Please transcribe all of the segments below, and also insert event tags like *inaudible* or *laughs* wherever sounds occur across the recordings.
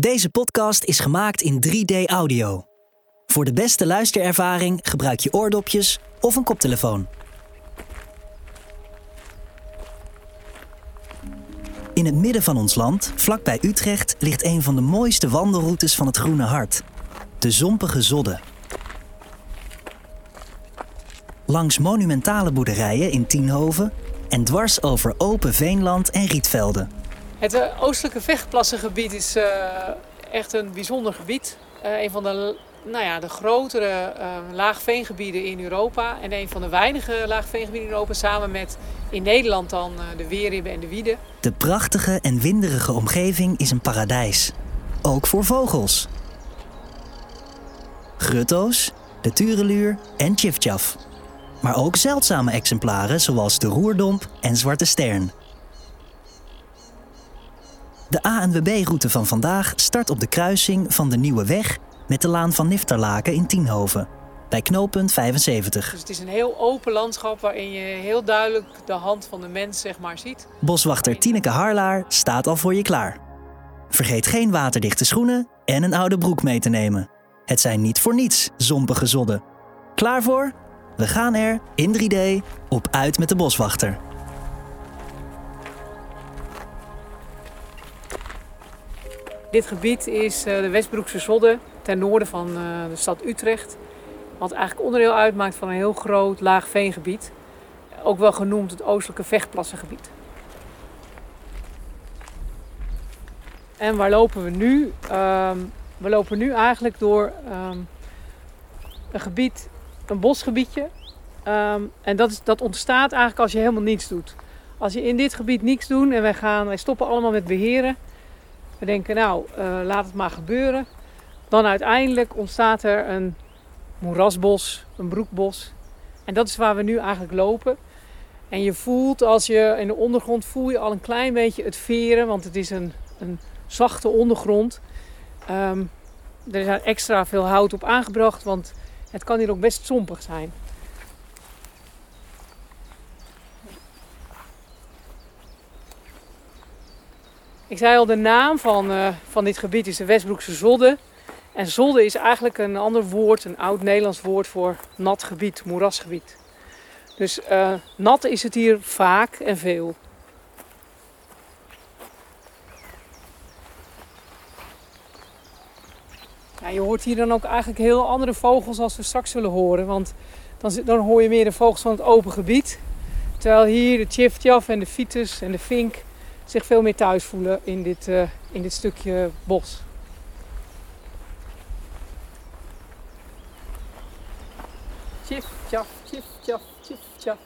Deze podcast is gemaakt in 3D audio. Voor de beste luisterervaring gebruik je oordopjes of een koptelefoon. In het midden van ons land, vlakbij Utrecht, ligt een van de mooiste wandelroutes van het Groene Hart. De Zompige Zodde. Langs monumentale boerderijen in Tienhoven en dwars over open veenland en rietvelden. Het uh, oostelijke vechtplassengebied is uh, echt een bijzonder gebied. Uh, een van de, nou ja, de grotere laagveengebieden in Europa. En een van de weinige laagveengebieden in Europa. Samen met in Nederland dan de Weerribben en de Wieden. De prachtige en winderige omgeving is een paradijs. Ook voor vogels. Grutto's, de tureluur en tjiftjaf. Maar ook zeldzame exemplaren zoals de roerdomp en zwarte stern. De ANWB-route van vandaag start op de kruising van de Nieuwe Weg met de Laan van Nifterlaken in Tienhoven, bij knooppunt 75. Dus het is een heel open landschap waarin je heel duidelijk de hand van de mens zeg maar, ziet. Boswachter Tineke Harlaar staat al voor je klaar. Vergeet geen waterdichte schoenen en een oude broek mee te nemen. Het zijn niet voor niets zompige zodden. Klaar voor? We gaan er in 3D op uit met de boswachter. Dit gebied is de Westbroekse Zodde ten noorden van de stad Utrecht. Wat eigenlijk onderdeel uitmaakt van een heel groot laag veengebied. Ook wel genoemd het Oostelijke Vechtplassengebied. En waar lopen we nu? Um, we lopen nu eigenlijk door um, een gebied, een bosgebiedje. Um, en dat, is, dat ontstaat eigenlijk als je helemaal niets doet. Als je in dit gebied niets doet en wij, gaan, wij stoppen allemaal met beheren. We denken, nou, uh, laat het maar gebeuren. Dan uiteindelijk ontstaat er een moerasbos, een broekbos. En dat is waar we nu eigenlijk lopen. En je voelt als je in de ondergrond voel je al een klein beetje het veren, want het is een, een zachte ondergrond. Um, er is extra veel hout op aangebracht, want het kan hier ook best zompig zijn. Ik zei al, de naam van, uh, van dit gebied is de Westbroekse Zodde. En zodde is eigenlijk een ander woord, een oud Nederlands woord voor nat gebied, moerasgebied. Dus uh, nat is het hier vaak en veel. Je hoort hier dan ook eigenlijk heel andere vogels als we straks zullen horen. Want dan, dan hoor je meer de vogels van het open gebied. Terwijl hier de tjiftjaf en de fiets en de vink zich veel meer thuis voelen in dit, uh, in dit stukje bos. Tjif, tjaf, tjif, tjaf, tjif, tjaf.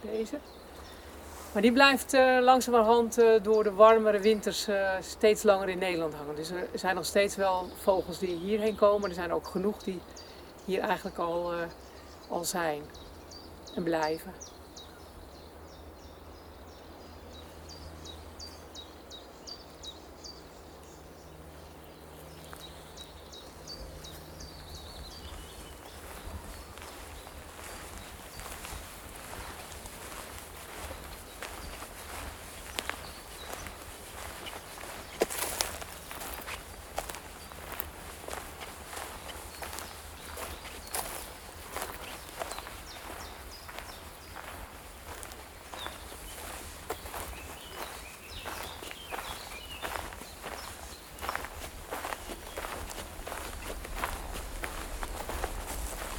Deze. Maar die blijft uh, langzamerhand uh, door de warmere winters steeds langer in Nederland hangen. Dus er zijn nog steeds wel vogels die hierheen komen. Er zijn ook genoeg die hier eigenlijk al, al zijn en blijven.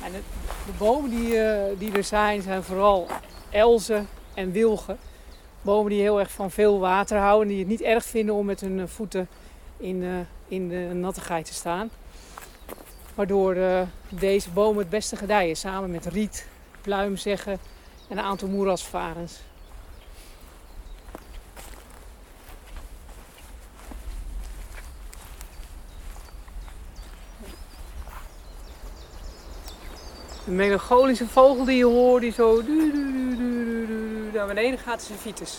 En de, de bomen die, uh, die er zijn, zijn vooral elzen en wilgen. Bomen die heel erg van veel water houden. Die het niet erg vinden om met hun voeten in, uh, in de nattigheid te staan. Waardoor deze bomen het beste gedijen. Samen met riet, pluimzeggen en een aantal moerasvarens. Een melancholische vogel die je hoort, die zo naar beneden gaat, is een vitus.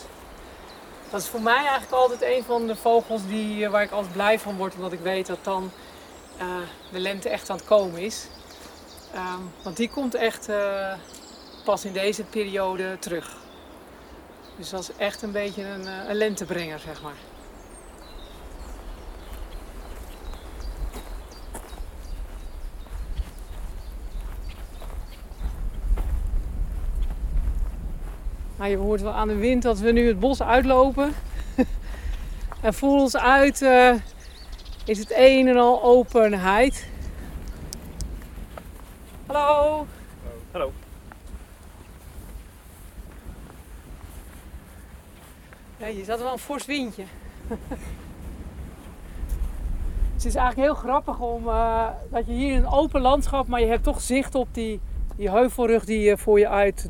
Dat is voor mij eigenlijk altijd een van de vogels die, waar ik altijd blij van word, omdat ik weet dat dan uh, de lente echt aan het komen is. Um, want die komt echt uh, pas in deze periode terug. Dus dat is echt een beetje een, een lentebrenger, zeg maar. Nou, je hoort wel aan de wind dat we nu het bos uitlopen. *laughs* en voor ons uit uh, is het een en al openheid. Hallo. Hallo. Ja, je zat wel een fors windje. *laughs* het is eigenlijk heel grappig om uh, dat je hier in een open landschap, maar je hebt toch zicht op die, die heuvelrug die je voor je uit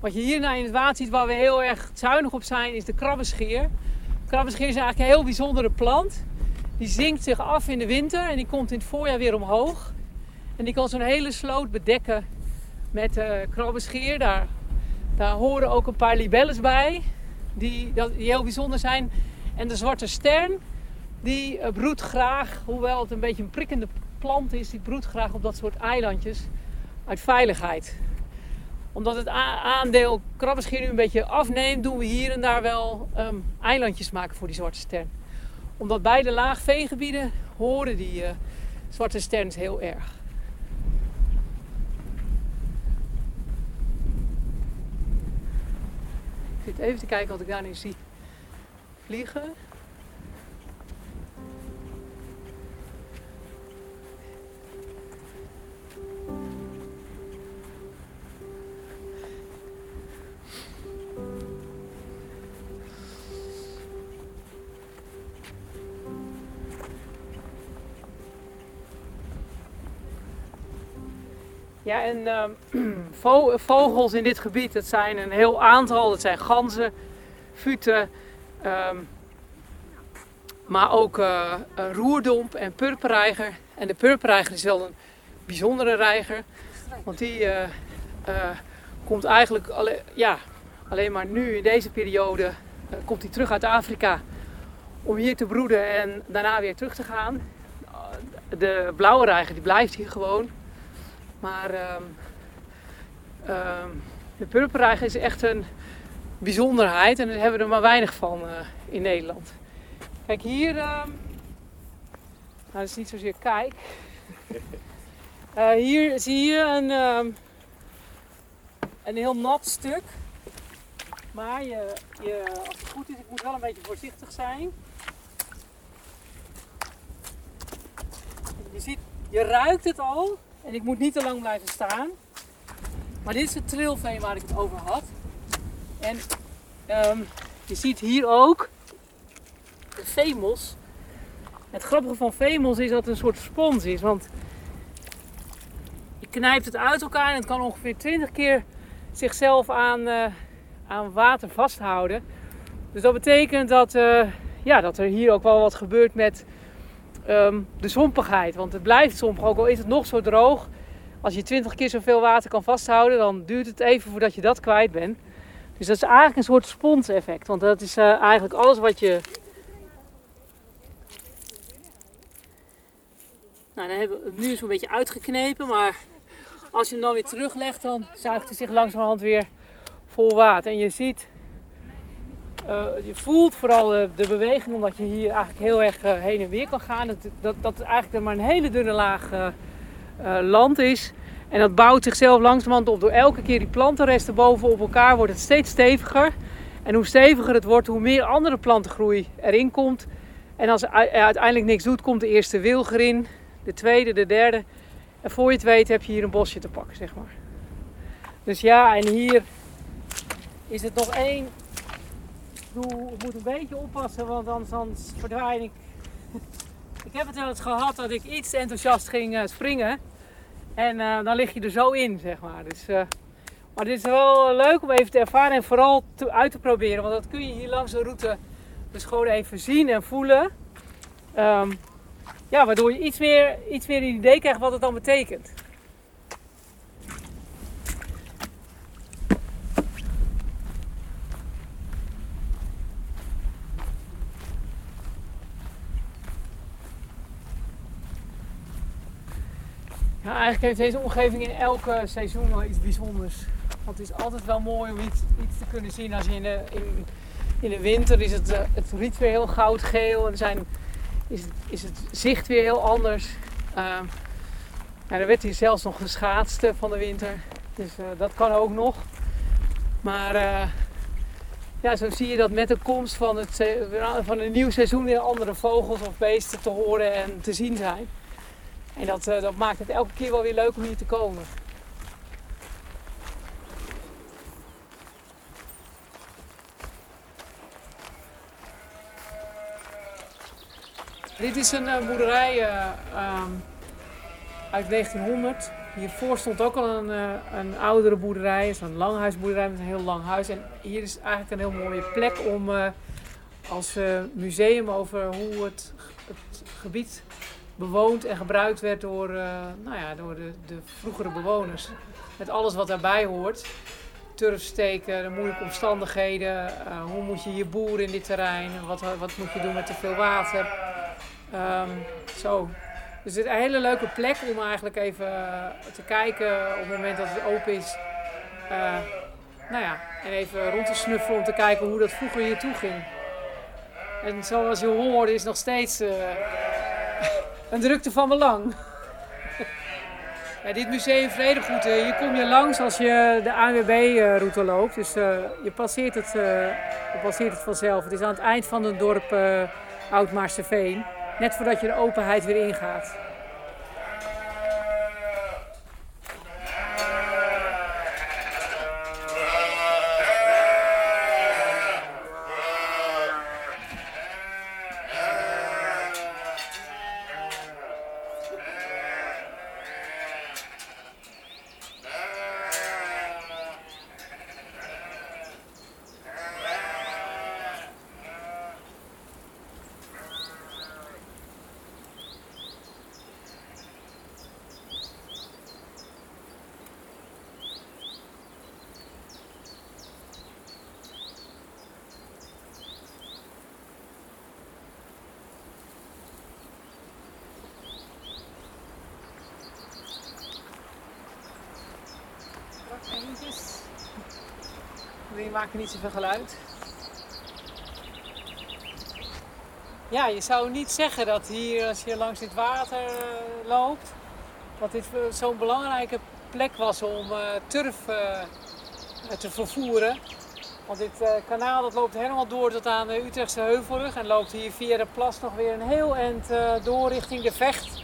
Wat je hierna in het water ziet waar we heel erg zuinig op zijn, is de krabbenscheer. De krabbenscheer is eigenlijk een heel bijzondere plant. Die zinkt zich af in de winter en die komt in het voorjaar weer omhoog. En die kan zo'n hele sloot bedekken met uh, krabbenscheer. Daar, daar horen ook een paar libelles bij, die, heel bijzonder zijn. En de zwarte stern, die uh, broedt graag, hoewel het een beetje een prikkende plant is, die broedt graag op dat soort eilandjes uit veiligheid omdat het aandeel krabbenscheer nu een beetje afneemt, doen we hier en daar wel um, eilandjes maken voor die zwarte stern. Omdat beide laagveengebieden horen die uh, zwarte sterns heel erg. Ik zit even te kijken wat ik daar nu zie vliegen. Ja, en *clears throat* uh, vogels in dit gebied, dat zijn een heel aantal. Dat zijn ganzen, futen, um, maar ook uh, roerdomp en purperreiger. En de purperreiger is wel een bijzondere reiger, want die uh, komt eigenlijk ja, alleen maar nu in deze periode komt hij terug uit Afrika om hier te broeden en daarna weer terug te gaan. De blauwe reiger die blijft hier gewoon. Maar um, um, de purperreiger is echt een bijzonderheid en daar hebben we er maar weinig van uh, in Nederland. Kijk hier, um, nou dat is niet zozeer kijk. uh, *laughs* hier zie je een, een heel nat stuk. Maar je, je, als het goed is, ik moet wel een beetje voorzichtig zijn. Je ziet, je ruikt het al. En ik moet niet te lang blijven staan. Maar dit is het trilveen waar ik het over had. En um, je ziet hier ook de vemels. Het grappige van vemels is dat het een soort spons is. Want je knijpt het uit elkaar en het kan ongeveer 20 keer zichzelf aan, uh, aan water vasthouden. Dus dat betekent dat, uh, ja, dat er hier ook wel wat gebeurt met um, de zompigheid. Want het blijft sompig, ook al is het nog zo droog. Als je 20 keer zoveel water kan vasthouden, dan duurt het even voordat je dat kwijt bent. Dus dat is eigenlijk een soort sponseffect. Want dat is uh, eigenlijk alles wat je. Nou, dan hebben we het nu zo'n beetje uitgeknepen, maar als je hem dan weer teruglegt, dan zuigt hij zich langzamerhand weer vol water. En je ziet je voelt vooral de, de, beweging, omdat je hier eigenlijk heel erg uh, heen en weer kan gaan. Dat, dat, dat eigenlijk maar een hele dunne laag land is. En dat bouwt zichzelf langzamerhand op. Door elke keer die plantenresten boven op elkaar wordt het steeds steviger. En hoe steviger het wordt, hoe meer andere plantengroei erin komt. En als uiteindelijk niks doet, komt de eerste wilger in. De tweede, de derde. En voor je het weet heb je hier een bosje te pakken, zeg maar. Dus ja, en hier is het nog één ik moet een beetje oppassen, want anders, verdwijn ik. ik heb het wel gehad dat ik iets enthousiast ging uh, springen. En uh, dan lig je er zo in, zeg maar. Dus, uh, maar dit is wel leuk om even te ervaren en vooral uit te proberen. Want dat kun je hier langs de route dus gewoon even zien en voelen. Um, ja, waardoor je iets meer, iets meer een idee krijgt wat het dan betekent. Eigenlijk heeft deze omgeving in elke seizoen wel iets bijzonders. Want het is altijd wel mooi om iets, iets te kunnen zien. Als je in de, in, in de winter is het, uh, het riet weer heel goudgeel en zijn, is, is het zicht weer heel anders. Nou, er werd hier zelfs nog geschaatst eh, van de winter. Dus eh, dat kan ook nog. Maar eh, ja, zo zie je dat met de komst van, het, van een nieuw seizoen weer andere vogels of beesten te horen en te zien zijn. En dat, eh, dat maakt het elke keer wel weer leuk om hier te komen. Dit is een eh, boerderij eh, ehm, uit 1900. Hiervoor stond ook al een, een oudere boerderij, zo'n langhuisboerderij met een heel lang huis. En hier is eigenlijk een heel mooie plek om als museum over hoe het, het gebied bewoond en gebruikt werd door, eh, nou ja, door de, de vroegere bewoners. Met alles wat daarbij hoort. Turfsteken, de moeilijke omstandigheden. eh, hoe moet je je boeren in dit terrein? Wat, wat moet je doen met te veel water? Ehm, zo. Dus het is een hele leuke plek om eigenlijk even eh, te kijken op het moment dat het open is. Nou ja, en even rond te snuffelen om te kijken hoe dat vroeger hier toe ging. En zoals je hoort is nog steeds een drukte van belang. Dit museum Vredegoed, eh, hier kom je langs als je de ANWB-route loopt. Dus eh, je, passeert het, eh, je passeert het vanzelf. Het is aan het eind van het dorp eh Oud-Maarsterveen. Net voordat je de openheid weer ingaat. Die maken niet zoveel geluid. Ja, je zou niet zeggen dat hier, als je langs dit water eh, loopt, dat dit zo'n belangrijke plek was om eh, turf eh, te vervoeren. Want dit kanaal dat loopt helemaal door tot aan de Utrechtse Heuvelrug en loopt hier via de plas nog weer een heel eind door richting de Vecht.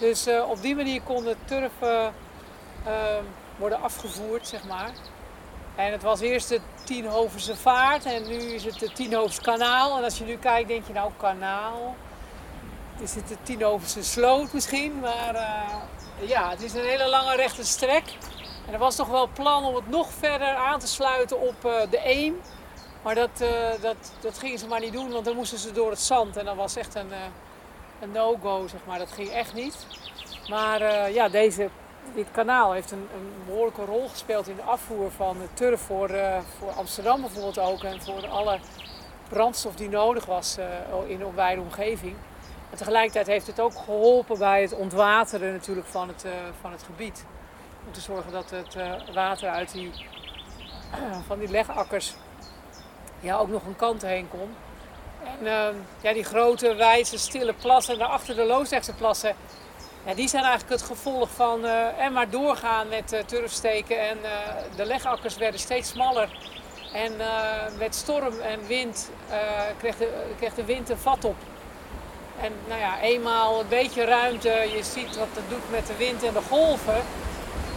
Dus op die manier kon de turf worden afgevoerd, zeg maar. En het was eerst de Tienhovense vaart en nu is het de Tienhovense kanaal. En als je nu kijkt, denk je nou kanaal. Is het de Tienhovense sloot misschien? Maar eh, ja, het is een hele lange rechte strek. En er was toch wel plan om het nog verder aan te sluiten op eh, de Eem. Maar dat, eh, dat, dat gingen ze maar niet doen, want dan moesten ze door het zand. En dat was echt een, een no-go, zeg maar. Dat ging echt niet. Maar ja, deze, dit kanaal heeft een, een behoorlijke rol gespeeld in de afvoer van turf voor, eh, voor Amsterdam bijvoorbeeld ook. En voor alle brandstof die nodig was eh, in de wijde omgeving. En tegelijkertijd heeft het ook geholpen bij het ontwateren natuurlijk van het, eh, van het gebied. Om te zorgen dat het water uit die, *clears throat* van die legakkers ja, ook nog een kant heen kon. En ehm, ja, die grote, wijze, stille plassen, daarachter de Loosdrechtse plassen, ja, die zijn eigenlijk het gevolg van eh, en maar doorgaan met eh, turfsteken. En eh, de legakkers werden steeds smaller. En met storm en wind kreeg, de, kreeg de wind een vat op. En nou ja, eenmaal een beetje ruimte, je ziet wat het doet met de wind en de golven.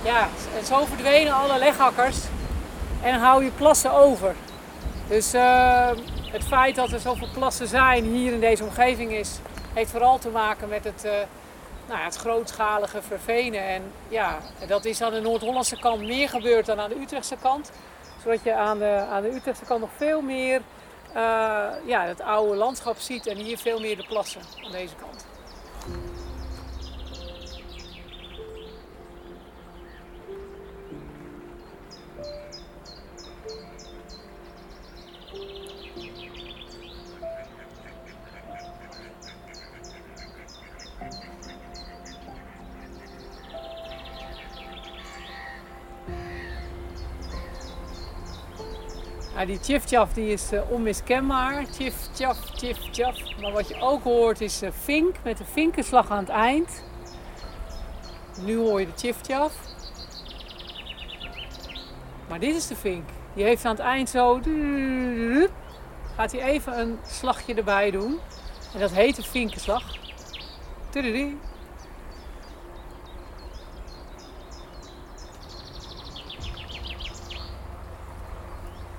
Ja, en zo verdwenen alle legakkers en hou je plassen over. Dus het feit dat er zoveel plassen zijn hier in deze omgeving is, heeft vooral te maken met het, nou het grootschalige vervenen. En ja, dat is aan de Noord-Hollandse kant meer gebeurd dan aan de Utrechtse kant. Zodat je aan de, aan de Utrechtse kant nog veel meer eh, ja, het oude landschap ziet en hier veel meer de plassen aan deze kant. Ja, die tjiftjaf die is eh, onmiskenbaar. Tjif, tjaf, tjif, tjaf. Maar wat je ook hoort is eh, vink met de vinkenslag aan het eind. Nu hoor je de tjiftjaf. Maar dit is de vink. Die heeft aan het eind zo... Gaat hij even een slagje erbij doen. En dat heet een vinkenslag.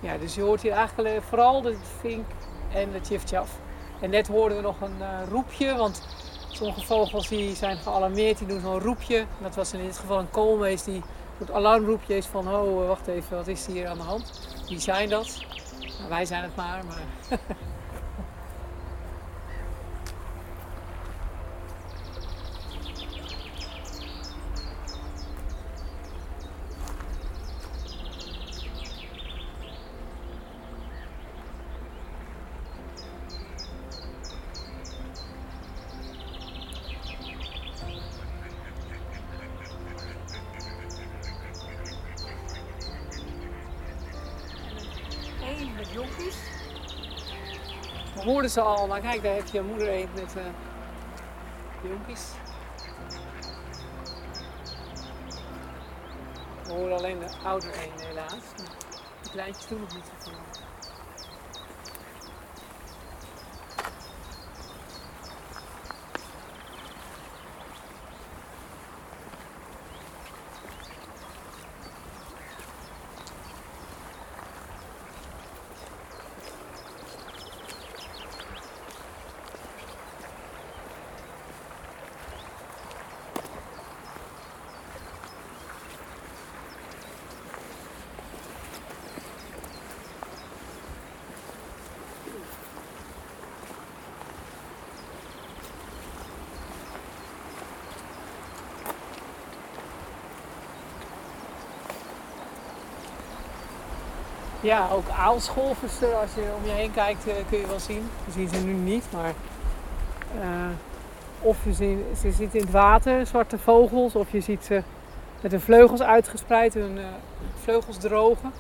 Ja, dus je hoort hier eigenlijk vooral de vink en de tjiftjaf. En net hoorden we nog een uh, roepje, want sommige vogels die zijn gealarmeerd, die doen zo'n roepje. Dat was in dit geval een koolmees die het alarmroepje is van, oh wacht even, wat is hier aan de hand? Wie zijn dat? Nou, wij zijn het maar, maar *laughs* met jonkies. We hoorden ze al, maar kijk, daar heb je moeder even met uh, jonkies. We horen alleen de ouder een helaas. De kleintjes doen nog niet zoveel. Ja, ook aalscholvers, als je om je heen kijkt, eh, kun je wel zien. Je ziet ze nu niet, maar... Uh, of je ziet, ze zitten in het water, zwarte vogels, of je ziet ze met hun vleugels uitgespreid, hun vleugels drogen.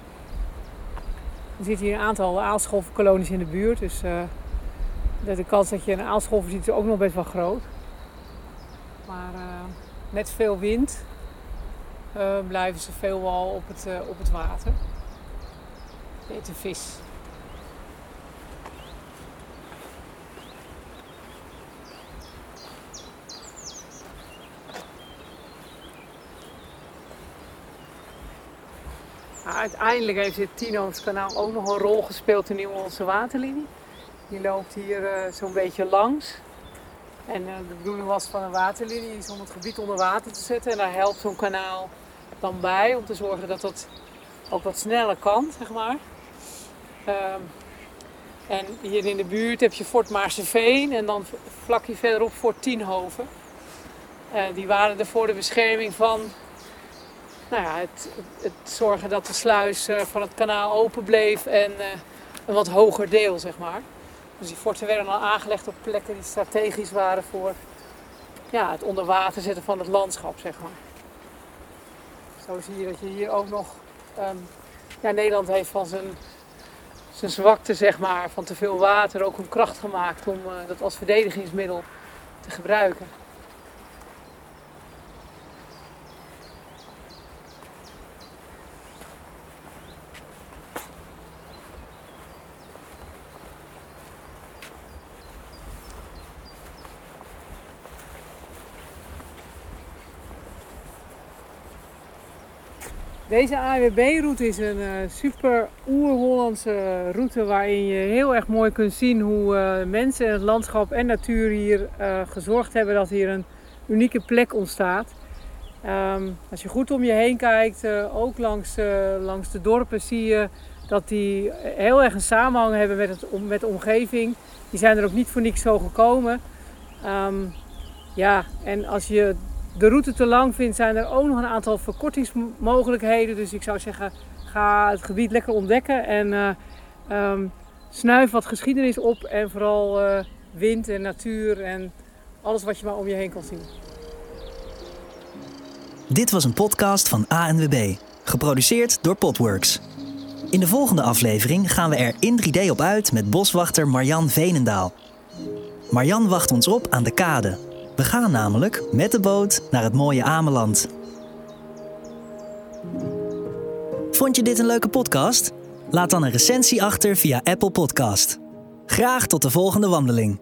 Je ziet hier een aantal aalscholverkolonies in de buurt, dus uh, de kans dat je een aalscholver ziet is ook nog best wel groot. Maar met veel wind blijven ze veelal op het, op het water. Eten vis. uiteindelijk heeft dit Tino's kanaal ook nog een rol gespeeld in onze waterlinie. Die loopt hier uh, zo'n beetje langs. En uh, de bedoeling was van een waterlinie is om het gebied onder water te zetten. En daar helpt zo'n kanaal dan bij om te zorgen dat dat ook wat sneller kan, zeg maar. Um, en hier in de buurt heb je Fort Maarseveen en dan vlakje verderop Fort Tienhoven. Uh, die waren er voor de bescherming van nou ja, het, het, zorgen dat de sluis uh, van het kanaal open bleef en uh, een wat hoger deel, zeg maar. Dus die forten werden al aangelegd op plekken die strategisch waren voor ja, het onder water zetten van het landschap, zeg maar. Zo zie je dat je hier ook nog... Um, ja, Nederland heeft van zijn zijn zwakte zeg maar, van te veel water ook een kracht gemaakt om uh, dat als verdedigingsmiddel te gebruiken. Deze AWB-route is een uh, super oer-Hollandse route waarin je heel erg mooi kunt zien hoe uh, mensen, het landschap en natuur hier uh, gezorgd hebben dat hier een unieke plek ontstaat. Um, als je goed om je heen kijkt, ook langs, langs de dorpen, zie je dat die heel erg een samenhang hebben met, het, met de omgeving. Die zijn er ook niet voor niks zo gekomen. Um, ja, en als je de route te lang vindt, zijn er ook nog een aantal verkortingsmogelijkheden. Dus ik zou zeggen, ga het gebied lekker ontdekken en uh, snuif wat geschiedenis op. En vooral uh, wind en natuur en alles wat je maar om je heen kan zien. Dit was een podcast van ANWB, geproduceerd door Podworks. In de volgende aflevering gaan we er in 3D op uit met boswachter Marjan Venendaal. Marjan wacht ons op aan de kade We gaan namelijk met de boot naar het mooie Ameland. Vond je dit een leuke podcast? Laat dan een recensie achter via Apple Podcast. Graag tot de volgende wandeling.